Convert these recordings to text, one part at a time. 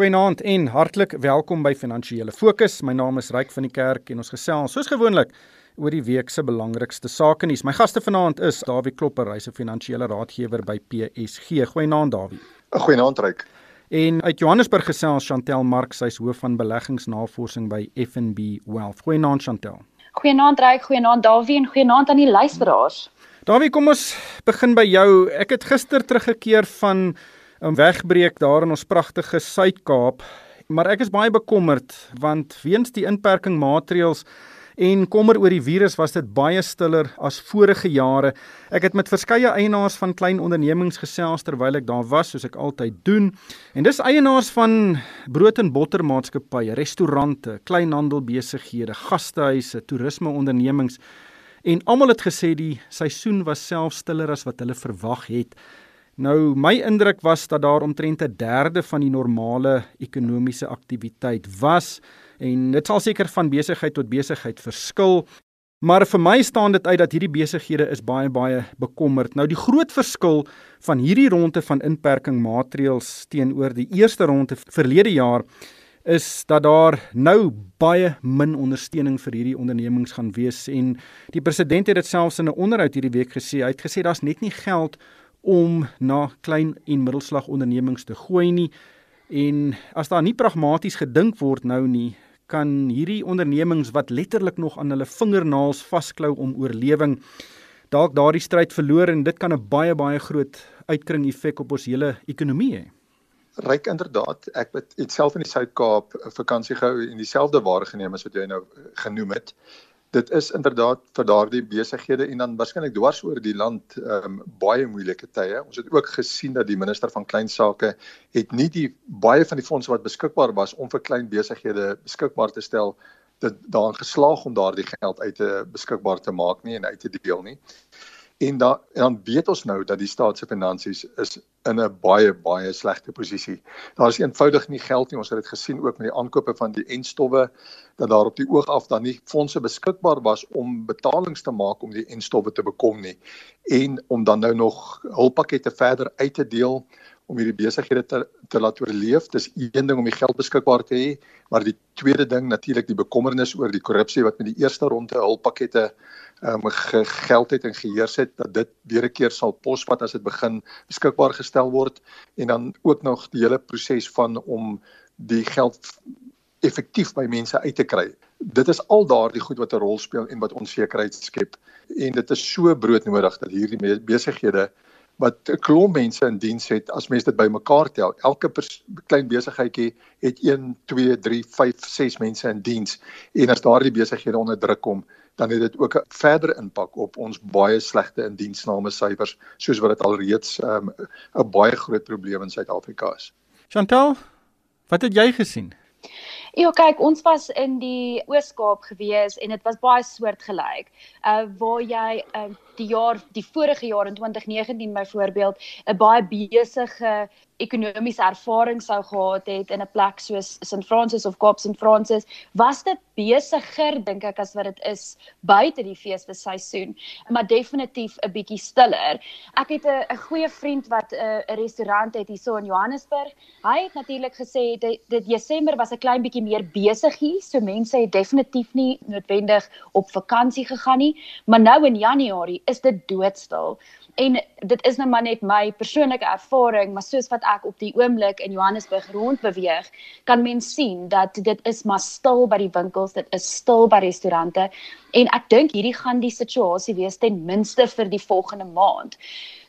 Goeienaand en hartlik welkom by Finansiële Fokus. My naam is Ryk van die Kerk en ons gesels soos gewoonlik oor die week se belangrikste sake nuus. My gaste vanaand is Dawie Klopper, hy's 'n finansiële raadgewer by PSG. Goeienaand Dawie. Goeienaand Ryk. En uit Johannesburg gesels Chantel Marx, sy's hoof van beleggingsnavorsing by FNB Wealth. Goeienaand Chantel. Goeienaand Ryk, goeienaand Dawie en goeienaand aan die luisteraars. Dawie, kom ons begin by jou. Ek het gister teruggekeer van 'n wegbreek daar in ons pragtige Suid-Kaap, maar ek is baie bekommerd want weens die inperking maatreëls en kommer oor die virus was dit baie stiller as vorige jare. Ek het met verskeie eienaars van klein ondernemings gesels terwyl ek daar was, soos ek altyd doen. En dis eienaars van brood en botter maatskappye, restaurante, kleinhandelbesighede, gastehuise, toerismeondernemings en almal het gesê die seisoen was self stiller as wat hulle verwag het. Nou my indruk was dat daar omtrent 'n derde van die normale ekonomiese aktiwiteit was en dit sal seker van besigheid tot besigheid verskil. Maar vir my staan dit uit dat hierdie besighede is baie baie bekommerd. Nou die groot verskil van hierdie ronde van inperking maatreëls teenoor die eerste ronde verlede jaar is dat daar nou baie min ondersteuning vir hierdie ondernemings gaan wees en die president het dit selfs in 'n onderhoud hierdie week gesê. Hy het gesê daar's net nie geld om na klein en middelslag ondernemings te gooi nie. En as daar nie pragmaties gedink word nou nie, kan hierdie ondernemings wat letterlik nog aan hulle vingernaels vasklou om oorlewing dalk daardie stryd verloor en dit kan 'n baie baie groot uitkring effek op ons hele ekonomie hê. Ryk inderdaad, ek het self in die Suid-Kaap vakansie gehou en dieselfde waargeneem as wat jy nou genoem het dit is inderdaad vir daardie besighede en dan waarskynlik dwars oor die land um, baie moeilike tye. Ons het ook gesien dat die minister van klein sake het nie die baie van die fondse wat beskikbaar was om vir klein besighede beskikbaar te stel dit daarin geslaag om daardie geld uit te beskikbaar te maak nie en uit te deel nie. En dan en dan weet ons nou dat die staat se finansies is in 'n baie baie slegte posisie. Daar is eenvoudig nie geld nie. Ons het dit gesien ook met die aankope van die enstowwe dat daar op die oog af dan nie fondse beskikbaar was om betalings te maak om die enstowwe te bekom nie en om dan nou nog hulppakkette verder uit te deel om hierdie besighede te te laat oorleef. Dis een ding om die geld beskikbaar te hê, maar die tweede ding natuurlik die bekommernis oor die korrupsie wat met die eerste ronde hulppakkette ehm um, geld het en geheers het dat dit weer 'n keer sal posvat as dit begin beskikbaar gestel word en dan ook nog die hele proses van om die geld effektief by mense uit te kry. Dit is al daardie goed wat 'n rol speel en wat onsekerheid skep en dit is so broodnodig dat hierdie besighede wat 'n klomp mense in diens het as mens dit bymekaar tel. Elke klein besigheidjie het 1, 2, 3, 5, 6 mense in diens en as daardie besighede onder druk kom, dan het dit ook 'n verdere impak op ons baie slegte indiensname syfers soos wat dit alreeds ehm, 'n um, baie groot probleem in Suid-Afrika is. Chantal, wat het jy gesien? Ja, kyk, ons was in die Oos-Kaap gewees en dit was baie soortgelyk. Uh waar jy uh die jaar die vorige jaar in 2019 byvoorbeeld 'n baie besige ekonomiese ervaring sou gehad het in 'n plek soos St Francis of Kaap St Francis, was dit besiger dink ek as wat dit is buite die feesseisoen, maar definitief 'n bietjie stiller. Ek het 'n goeie vriend wat 'n 'n restaurant het hierso in Johannesburg. Hy het natuurlik gesê dit, dit Desember was 'n klein bietjie meer besig hier, so mense het definitief nie noodwendig op vakansie gegaan nie, maar nou in Januarie is dit doodstil. En dit is nou maar net my persoonlike ervaring, maar soos wat ek op die oomblik in Johannesburg rond beweeg, kan mens sien dat dit is maar stil by die winkels, dit is stil by restaurante en ek dink hierdie gaan die situasie wees ten minste vir die volgende maand.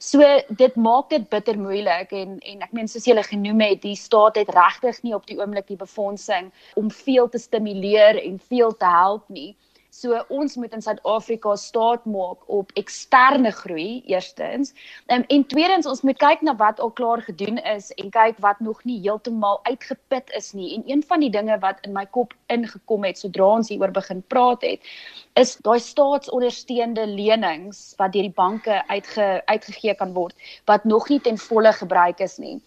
So dit maak dit bitter moeilik en en ek meen soos julle genoem het, die staat het regtig nie op die oomblik die befondsing om veel te stimuleer en veel te help nie. So ons moet in Suid-Afrika staat maak op eksterne groei eerstens. Um, en tweedens ons moet kyk na wat al klaar gedoen is en kyk wat nog nie heeltemal uitgeput is nie. En een van die dinge wat in my kop ingekom het sodra ons hieroor begin praat het, is daai staatsondersteunde lenings wat deur die banke uitge uitgegee kan word wat nog nie ten volle gebruik is nie.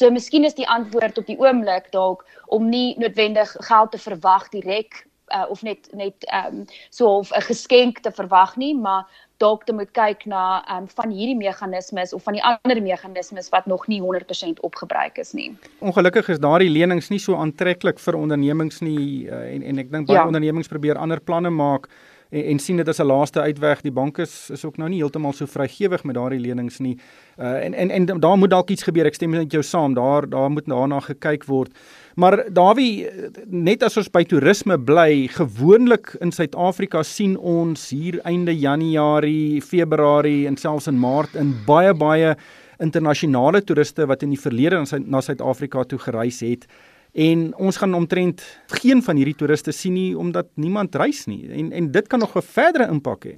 So miskien is die antwoord op die oomblik dalk om nie noodwendig geld te verwag direk uh, of net net ehm um, so of 'n geskenk te verwag nie, maar dalk te moet kyk na um, van hierdie meganismes of van die ander meganismes wat nog nie 100% opgebruik is nie. Ongelukkig is daardie lenings nie so aantreklik vir ondernemings nie uh, en en ek dink baie ja. ondernemings probeer ander planne maak en, en sien dit as 'n laaste uitweg. Die banke is, is ook nou nie heeltemal so vrygewig met daardie lenings nie. Uh, en en en daar moet dalk iets gebeur. Ek stem met jou saam. Daar daar moet daarna gekyk word. Maar Dawie, net as ons by toerisme bly, gewoonlik in Suid-Afrika sien ons hier einde Januarie, Februarie en selfs in Maart in baie baie internasionale toeriste wat in die verlede na Suid-Afrika toe gereis het. En ons gaan omtrent geen van hierdie toeriste sien nie omdat niemand reis nie. En en dit kan nog 'n verdere impak hê.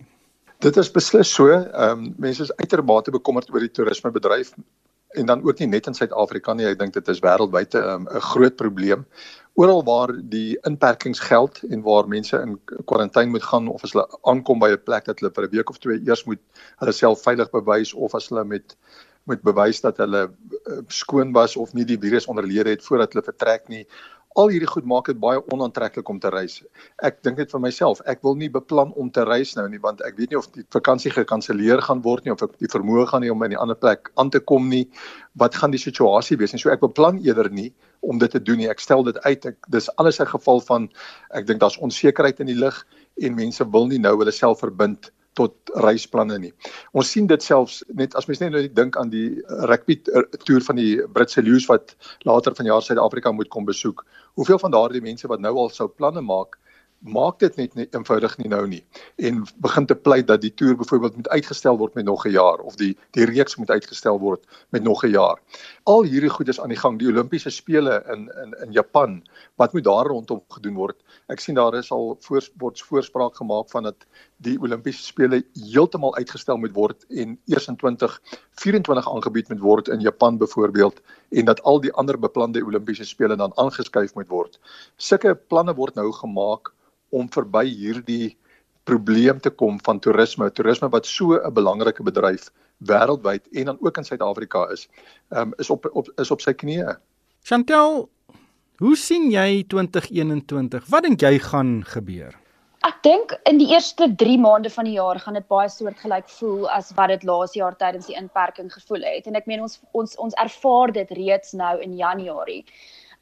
Dit is beslis so. Ehm um, mense is uitermate bekommerd oor die toerismebedryf en dan ook nie net in Suid-Afrika nie. Ek dink dit is wêreldwyd ehm, 'n um, groot probleem. Oral waar die inperkings geld en waar mense in kwarantyne moet gaan of as hulle aankom by 'n plek dat hulle vir 'n week of twee eers moet hulle self veilig bewys of as hulle met moet bewys dat hulle uh, skoon was of nie die virus onderlede het voordat hulle vertrek nie. Al hierdie goed maak dit baie onaantreklik om te reis. Ek dink dit vir myself, ek wil nie beplan om te reis nou nie want ek weet nie of die vakansie gekanselleer gaan word nie of ek die vermoë gaan nie om in 'n ander plek aan te kom nie. Wat gaan die situasie wees? En so ek beplan eerder nie om dit te doen nie. Ek stel dit uit. Ek dis alles 'n geval van ek dink daar's onsekerheid in die lug en mense wil nie nou hulle self verbind tot reisplanne nie. Ons sien dit selfs net as mens net nou dink aan die rugby toer van die Britse Lions wat later vanjaar Suid-Afrika moet kom besoek. Hoeveel van daardie mense wat nou al sou planne maak, maak dit net nie eenvoudig nie nou nie en begin te pleit dat die toer byvoorbeeld moet uitgestel word met nog 'n jaar of die die reeks moet uitgestel word met nog 'n jaar. Al hierdie goed is aan die gang. Die Olimpiese spele in in in Japan, wat moet daar rondom gedoen word? Ek sien daar is al voorspoorts voorspraak gemaak van dat die Olimpiese spele heeltemal uitgestel moet word en eers in 2024 aangebied moet word in Japan byvoorbeeld en dat al die ander beplande Olimpiese spele dan aangeskuif moet word. Sulke planne word nou gemaak om verby hierdie probleem te kom van toerisme, toerisme wat so 'n belangrike bedryf wêreldwyd en dan ook in Suid-Afrika is, um, is op op is op sy knieë. Chantel, hoe sien jy 2021? Wat dink jy gaan gebeur? Ek dink in die eerste 3 maande van die jaar gaan dit baie soortgelyk voel as wat dit laas jaar tydens die inperking gevoel het en ek meen ons ons ons ervaar dit reeds nou in Januarie.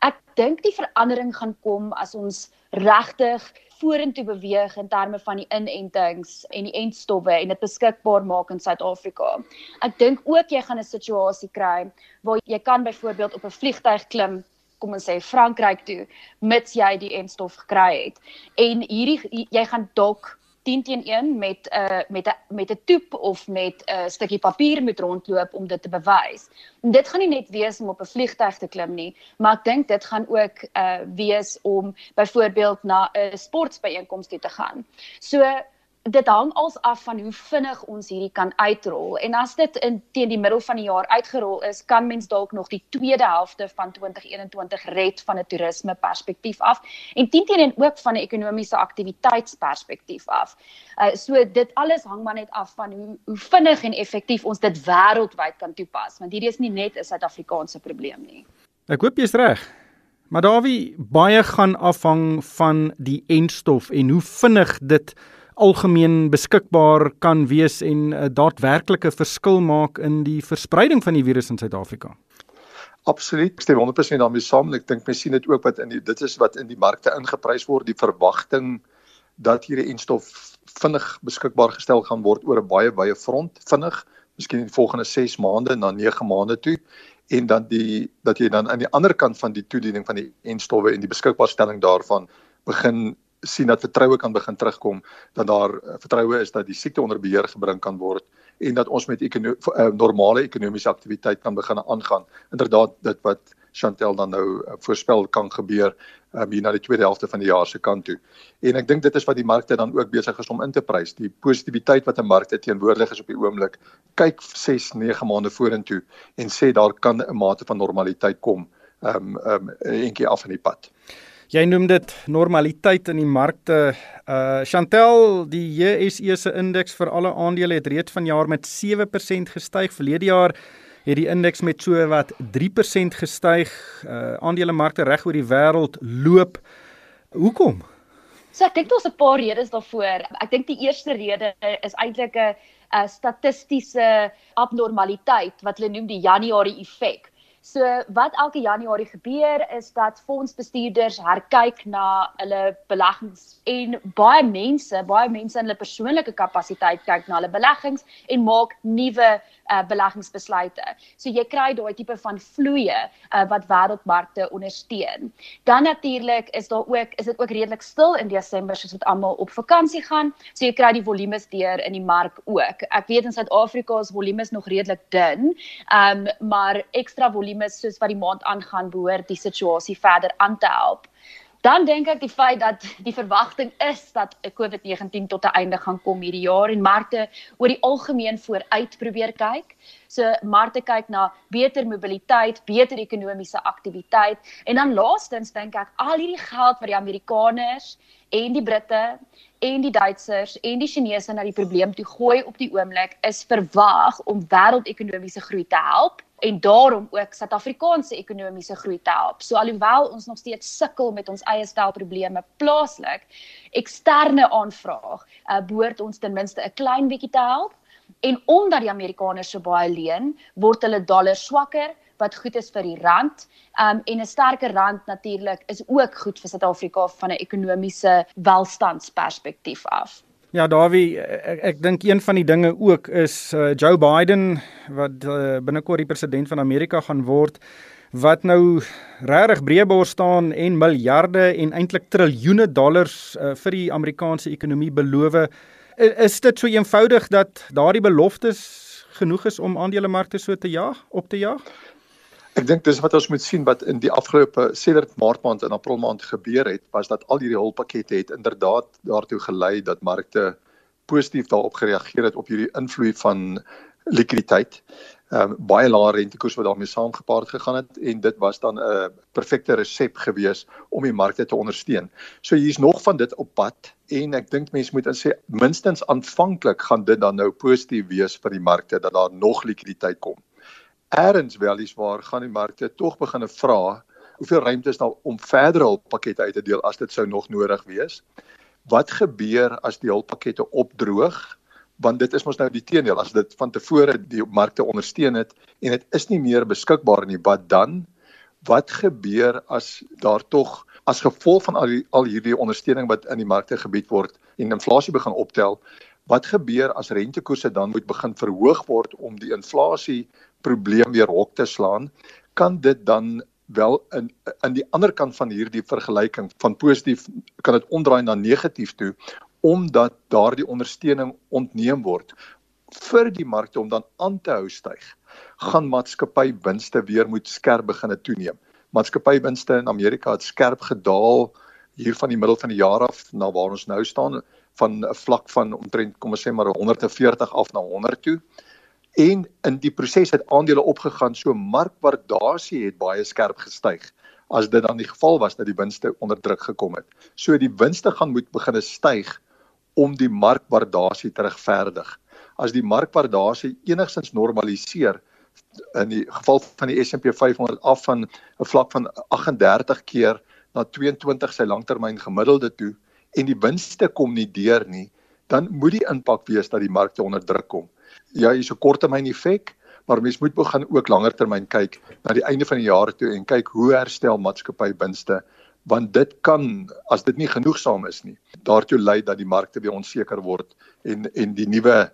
Ek dink die verandering gaan kom as ons regtig vorentoe beweeg in terme van die inentings en die entstowwe en dit beskikbaar maak in Suid-Afrika. Ek dink ook jy gaan 'n situasie kry waar jy kan byvoorbeeld op 'n vliegtyg klim kom ons sê Frankryk toe mits jy die entstof gekry het. En hierdie jy gaan dalk 10 teen 1 met 'n uh, met 'n met 'n toep of met 'n uh, stukkie papier moet rondloop om dit te bewys. En dit gaan nie net wees om op 'n vliegtuig te klim nie, maar ek dink dit gaan ook uh wees om byvoorbeeld na 'n sportbyeenkoms toe te gaan. So dit hang als af van hoe vinnig ons hierdie kan uitrol. En as dit in teen die middel van die jaar uitgerol is, kan mens dalk nog die tweede helfte van 2021 red van 'n toerisme perspektief af en teen teen ook van 'n ekonomiese aktiwiteitsperspektief af. Uh so dit alles hang maar net af van hoe hoe vinnig en effektief ons dit wêreldwyd kan toepas, want hierdie is nie net 'n Suid-Afrikaanse probleem nie. Ek hoop jy's reg. Maar Dawie, baie gaan afhang van die enstof en hoe vinnig dit algemeen beskikbaar kan wees en 'n uh, daadwerklike verskil maak in die verspreiding van die virus in Suid-Afrika. Absoluut, ek stem 100% daarmee saam. Ek dink mens sien dit ook wat in die dit is wat in die markte ingeprys word, die verwagting dat hierdie enstof vinnig beskikbaar gestel gaan word oor 'n baie baie front, vinnig, miskien in die volgende 6 maande na 9 maande toe en dan die dat jy dan aan die ander kant van die toediening van die enstowwe en die beskikbaarstelling daarvan begin sien dat vertroue kan begin terugkom dat daar uh, vertroue is dat die siekte onder beheer gebring kan word en dat ons met ekono uh, normale ekonomiese aktiwiteit kan begin aangaan. Inderdaad dit wat Chantel dan nou uh, voorspel kan gebeur um, hier na die tweede helfte van die jaar se kant toe. En ek dink dit is wat die markte dan ook besig is om in te prys. Die positiwiteit wat 'n markte teenwoordig is op die oomblik. Kyk 6, 9 maande vorentoe en sê daar kan 'n mate van normaliteit kom. Ehm um, ehm um, eentjie af in die pad. Jy noem dit normaliteit in die markte. Uh Chantel, die JSE se indeks vir alle aandele het reeds vanjaar met 7% gestyg. Verlede jaar het die indeks met so wat 3% gestyg. Uh aandelemarkte reg oor die wêreld loop. Hoekom? So ek dink daar's 'n paar redes daarvoor. Ek dink die eerste rede is eintlik 'n 'n statistiese abnormaliteit wat hulle noem die Januarie effek. So wat elke Januarie gebeur is dat fondsbestuurders herkyk na hulle beleggings en baie mense, baie mense in hulle persoonlike kapasiteit kyk na hulle beleggings en maak nuwe uh, beleggingsbesluite. So jy kry daai tipe van vloeye uh, wat wêreldmarkte ondersteun. Dan natuurlik is daar ook is dit ook redelik stil in Desember soos wat almal op vakansie gaan. So jy kry die volumes deur in die mark ook. Ek weet in Suid-Afrika is volumes nog redelik dun. Ehm um, maar ekstra volumes soos wat die maand aangaan behoort die situasie verder aan te help dan dink ek die feit dat die verwagting is dat COVID-19 tot 'n einde gaan kom hierdie jaar en markte oor die algemeen vooruit probeer kyk. So markte kyk na beter mobiliteit, beter ekonomiese aktiwiteit en dan laastens dink ek al hierdie geld wat die Amerikaners en die Britte en die Duitsers en die Chinese na die probleem toe gooi op die oomblik is verwag om wêreldekonomiese groei te help en daarom ook Suid-Afrikaanse ekonomiese groei te help. So alhoewel ons nog steeds sukkel met ons eie stel probleme plaaslik, eksterne aanvraag, uh, behoort ons ten minste 'n klein bietjie te help. En omdat die Amerikaners so baie leen, word hulle dollar swakker wat goed is vir die rand. Um en 'n sterker rand natuurlik is ook goed vir Suid-Afrika van 'n ekonomiese welstandsperspektief af. Ja, Dawie, ek, ek dink een van die dinge ook is uh, Joe Biden wat uh, binnekort die president van Amerika gaan word wat nou regtig breëbor staan en miljarde en eintlik triljoene dollars uh, vir die Amerikaanse ekonomie beloof. Is dit so eenvoudig dat daardie beloftes genoeg is om aandelemarkte so te jaag, op te jaag? Ek dink dis wat ons moet sien wat in die afgelope sedert Maart maand en April maand gebeur het, was dat al hierdie hulppakkette het inderdaad daartoe gelei dat markte positief daarop gereageer het op hierdie invloed van likwiditeit. Ehm um, baie lae rentekoers wat daarmee saamgepaard gegaan het en dit was dan 'n perfekte resep gewees om die markte te ondersteun. So hier's nog van dit op pad en ek dink mense moet insê minstens aanvanklik gaan dit dan nou positief wees vir die markte dat daar nog likwiditeit kom eers wel is waar gaan die markte tog begine vra hoeveel ruimte is daar om verder hulppakkette uit te deel as dit sou nog nodig wees. Wat gebeur as die hulppakkette opdroog? Want dit is mos nou die teendeel as dit van tevore die markte ondersteun het en dit is nie meer beskikbaar nie, wat dan? Wat gebeur as daar tog as gevolg van al die, al hierdie ondersteuning wat in die markte gebied word en inflasie begin optel, wat gebeur as rentekoerse dan moet begin verhoog word om die inflasie probleem weer hok te slaan, kan dit dan wel in in die ander kant van hierdie vergelyking van positief kan dit omdraai na negatief toe omdat daardie ondersteuning ontneem word vir die markte om dan aan te hou styg gaan maatskappy winste weer moet skerp begine toeneem. Maatskappy winste in Amerika het skerp gedaal hier van die middel van die jaar af na waar ons nou staan van 'n vlak van omtrent kom ons sê maar 140 af na 100 toe en in die proses het aandele opgegaan so markwaardasie het baie skerp gestyg as dit dan die geval was dat die winste onder druk gekom het. So die winste gaan moet begine styg om die markwaardasie te regverdig. As die markwaardasie enigstens normaliseer in die geval van die S&P 500 af van 'n vlak van 38 keer na 22 sy langtermyn gemiddelde toe en die winste kom nie deur nie, dan moet die impak wees dat die markte onder druk kom ja, hier's 'n korttermyn effek, maar mens moet begin ook langer termyn kyk na die einde van die jaar toe en kyk hoe herstel maatskappy winste want dit kan as dit nie genoegsaam is nie daartoe lei dat die markte weer onseker word en en die nuwe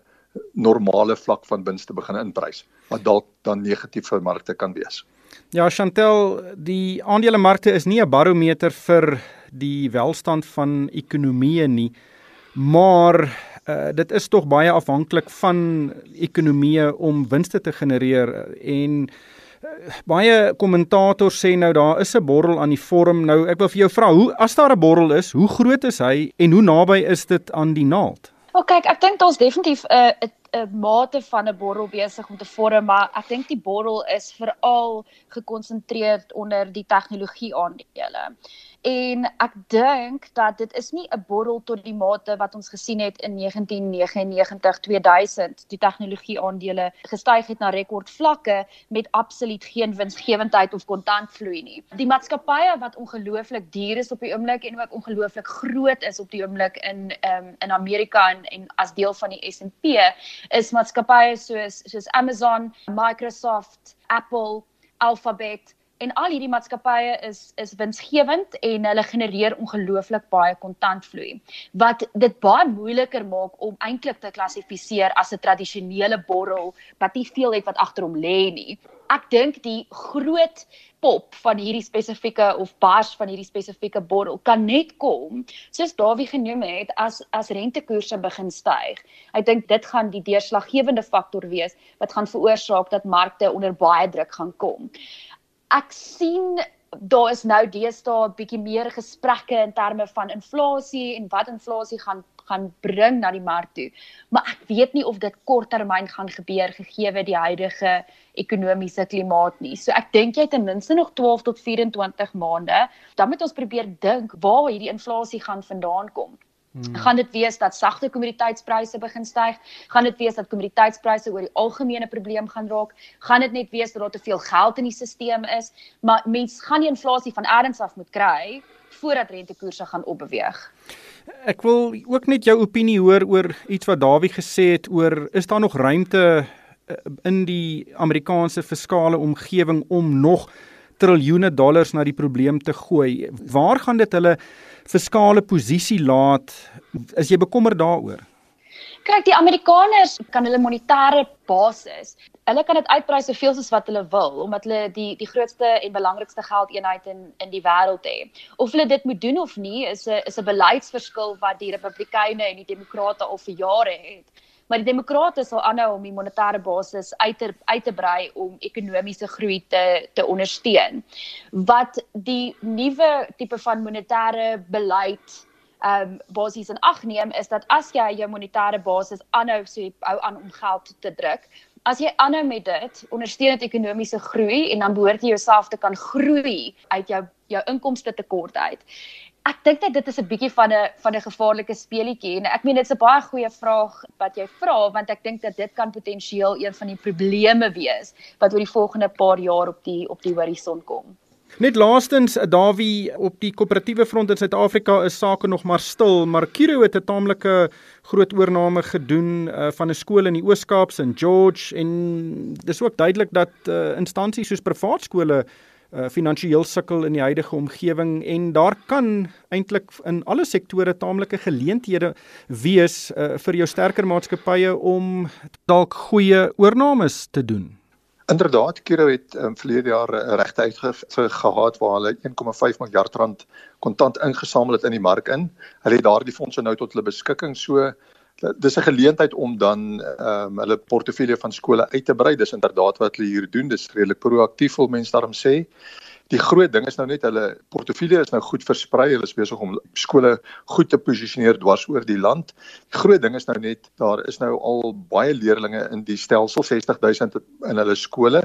normale vlak van winste begin inprys wat dalk dan negatief vir markte kan wees. Ja, Chantel, die aandelemarkte is nie 'n barometer vir die welstand van ekonomieë nie, maar uh, dit is tog baie afhanklik van ekonomieë om winste te genereer en uh, baie kommentators sê nou daar is 'n borrel aan die vorm nou ek wil vir jou vra hoe as daar 'n borrel is hoe groot is hy en hoe naby is dit aan die naald O, oh, kyk, ek dink daar's definitief 'n uh, 'n mate van 'n borrel besig om te vorm, maar ek dink die borrel is veral gekonsentreer onder die tegnologie aandele. En ek dink dat dit is nie 'n borrel tot die mate wat ons gesien het in 1999 2000 die tegnologie aandele gestyg het na rekordvlakke met absoluut geen winsgewendheid of kontantvloei nie. Die maatskappye wat ongelooflik duur is op die oomblik en ook ongelooflik groot is op die oomblik in um, in Amerika en en as deel van die S&P is maatskappye soos soos Amazon, Microsoft, Apple, Alphabet en al hierdie maatskappye is is winsgewend en hulle genereer ongelooflik baie kontantvloei wat dit baie moeiliker maak om eintlik te klassifiseer as 'n tradisionele borrel wat nie veel het wat agter hom lê nie. Ek dink die groot pop van hierdie spesifieke of bars van hierdie spesifieke borrel kan net kom soos Dawie genoem het as as rentekoerse begin styg. Ek dink dit gaan die deurslaggewende faktor wees wat gaan veroorsaak dat markte onder baie druk gaan kom ek sien daar is nou deesdae 'n bietjie meer gesprekke in terme van inflasie en wat inflasie gaan gaan bring na die mark toe. Maar ek weet nie of dit korttermyn gaan gebeur gegee die huidige ekonomiese klimaat nie. So ek dink jy ten minste nog 12 tot 24 maande, dan moet ons probeer dink waar hierdie inflasie gaan vandaan kom. Hmm. Gaan dit wees dat sagte kommoditeitspryse begin styg? Gaan dit wees dat kommoditeitspryse oor die algemene probleem gaan raak? Gaan dit net wees dat daar te veel geld in die stelsel is? Maar mens gaan die inflasie van elders af moet kry voordat rentekoerse gaan opbeweeg. Ek wil ook net jou opinie hoor oor iets wat Dawie gesê het oor is daar nog ruimte eh, in die Amerikaanse fiskale omgewing om nog triljoene dollars na die probleem te gooi? Waar gaan dit hulle fiskale posisie laat. Is jy bekommerd daaroor? Kyk, die Amerikaners kan hulle monetêre basis, hulle kan dit uitbrei soveel soos wat hulle wil omdat hulle die die grootste en belangrikste geldeenheid in in die wêreld het. Of hulle dit moet doen of nie, is 'n is 'n beleidsverskil wat die Republikeine en die Demokrate al vir jare het maar die demokrate sal aanhou om die monetêre basis uit te uit te brei om ekonomiese groei te te ondersteun. Wat die nuwe tipe van monetêre beleid ehm um, basies in ag neem is dat as jy jou monetêre basis aanhou so hou aan om geld te druk, as jy aanhou met dit, ondersteun dit ekonomiese groei en dan behoort jy jouself te kan groei uit jou jou inkomste tekort uit ek dink net dit is 'n bietjie van 'n van 'n gevaarlike speletjie en ek meen dit's 'n baie goeie vraag wat jy vra want ek dink dat dit kan potensieel een van die probleme wees wat oor die volgende paar jaar op die op die horison kom. Net laastens Dawie op die koöperatiewe front in Suid-Afrika is sake nog maar stil, maar Kiro het 'n taamlike groot oorname gedoen uh, van 'n skool in die Oos-Kaap se George en dis ook duidelik dat uh, instansies soos privaat skole uh, finansiëel sukkel in die huidige omgewing en daar kan eintlik in alle sektore taamlike geleenthede wees uh, vir jou sterker maatskappye om dalk goeie oornames te doen. Inderdaad, Kiro het um, verlede jaar 'n regte uitgifte gehad waar hulle 1,5 miljard rand kontant ingesamel het in die mark in. Hulle het daardie fondse nou tot hulle beskikking so dis 'n geleentheid om dan ehm um, hulle portefeulje van skole uit te brei. Dis inderdaad wat hulle hier doen. Dis redelik proaktief, wil mense daarom sê. Die groot ding is nou net hulle portefeulje is nou goed versprei. Hulle is besig om skole goed te posisioneer dwars oor die land. Die groot ding is nou net daar is nou al baie leerders in die stelsel 60000 in hulle skole,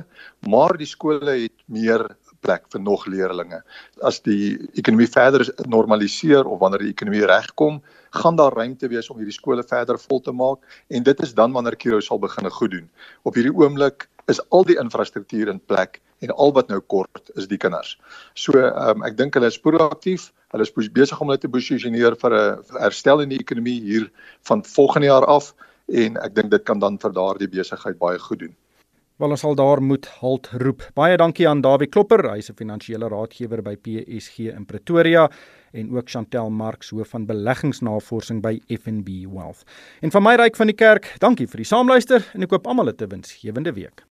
maar die skole het meer plek vir nog leerders. As die ekonomie verder normaliseer of wanneer die ekonomie regkom, gaan daar ruimte wees om hierdie skole verder vol te maak en dit is dan wanneer Kiro sal begin goed doen. Op hierdie oomblik is al die infrastruktuur in plek en al wat nou kort is die kinders. So um, ek dink hulle is proaktief. Hulle is besig om hulle te posisioneer vir 'n herstel in die ekonomie hier van volgende jaar af en ek dink dit kan dan vir daardie besigheid baie goed doen. Wel ons sal daar moet halt roep. Baie dankie aan Dawie Klopper, hy's 'n finansiële raadgewer by PSG in Pretoria en ook Chantel Marx hoof van beleggingsnavorsing by FNB Wealth. En van my ryk van die kerk, dankie vir die saamluister en ek koop almal 'n te winsgewende week.